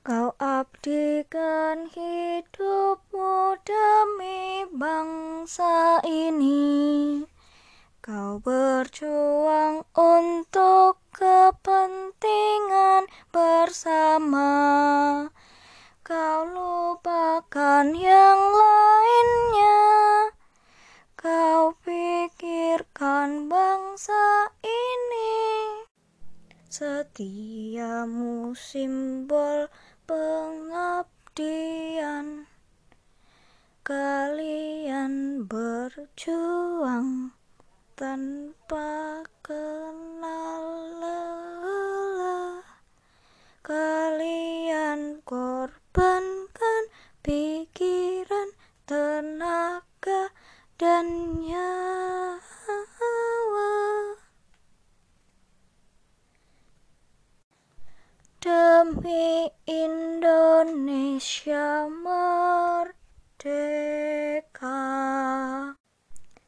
Kau abdikan hidupmu demi bangsa ini. Kau berjuang untuk kepentingan bersama. Kau lupakan yang lainnya. Kau pikirkan bangsa ini. Setiamu simbol pengabdian. Kalian berjuang tanpa kenal lelah. Kalian korbankan pikiran, tenaga, dan nyawa. Demi Indonesia merdeka.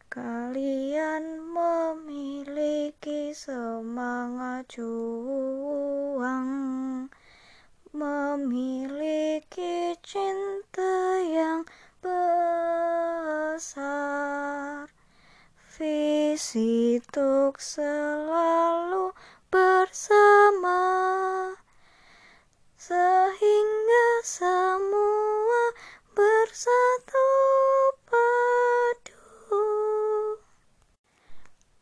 Kalian memiliki semangat juang, memiliki cinta yang besar, visi untuk selalu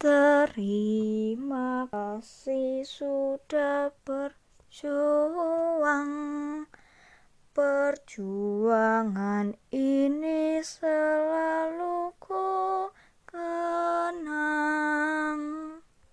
Terima kasih sudah berjuang. Perjuangan ini selalu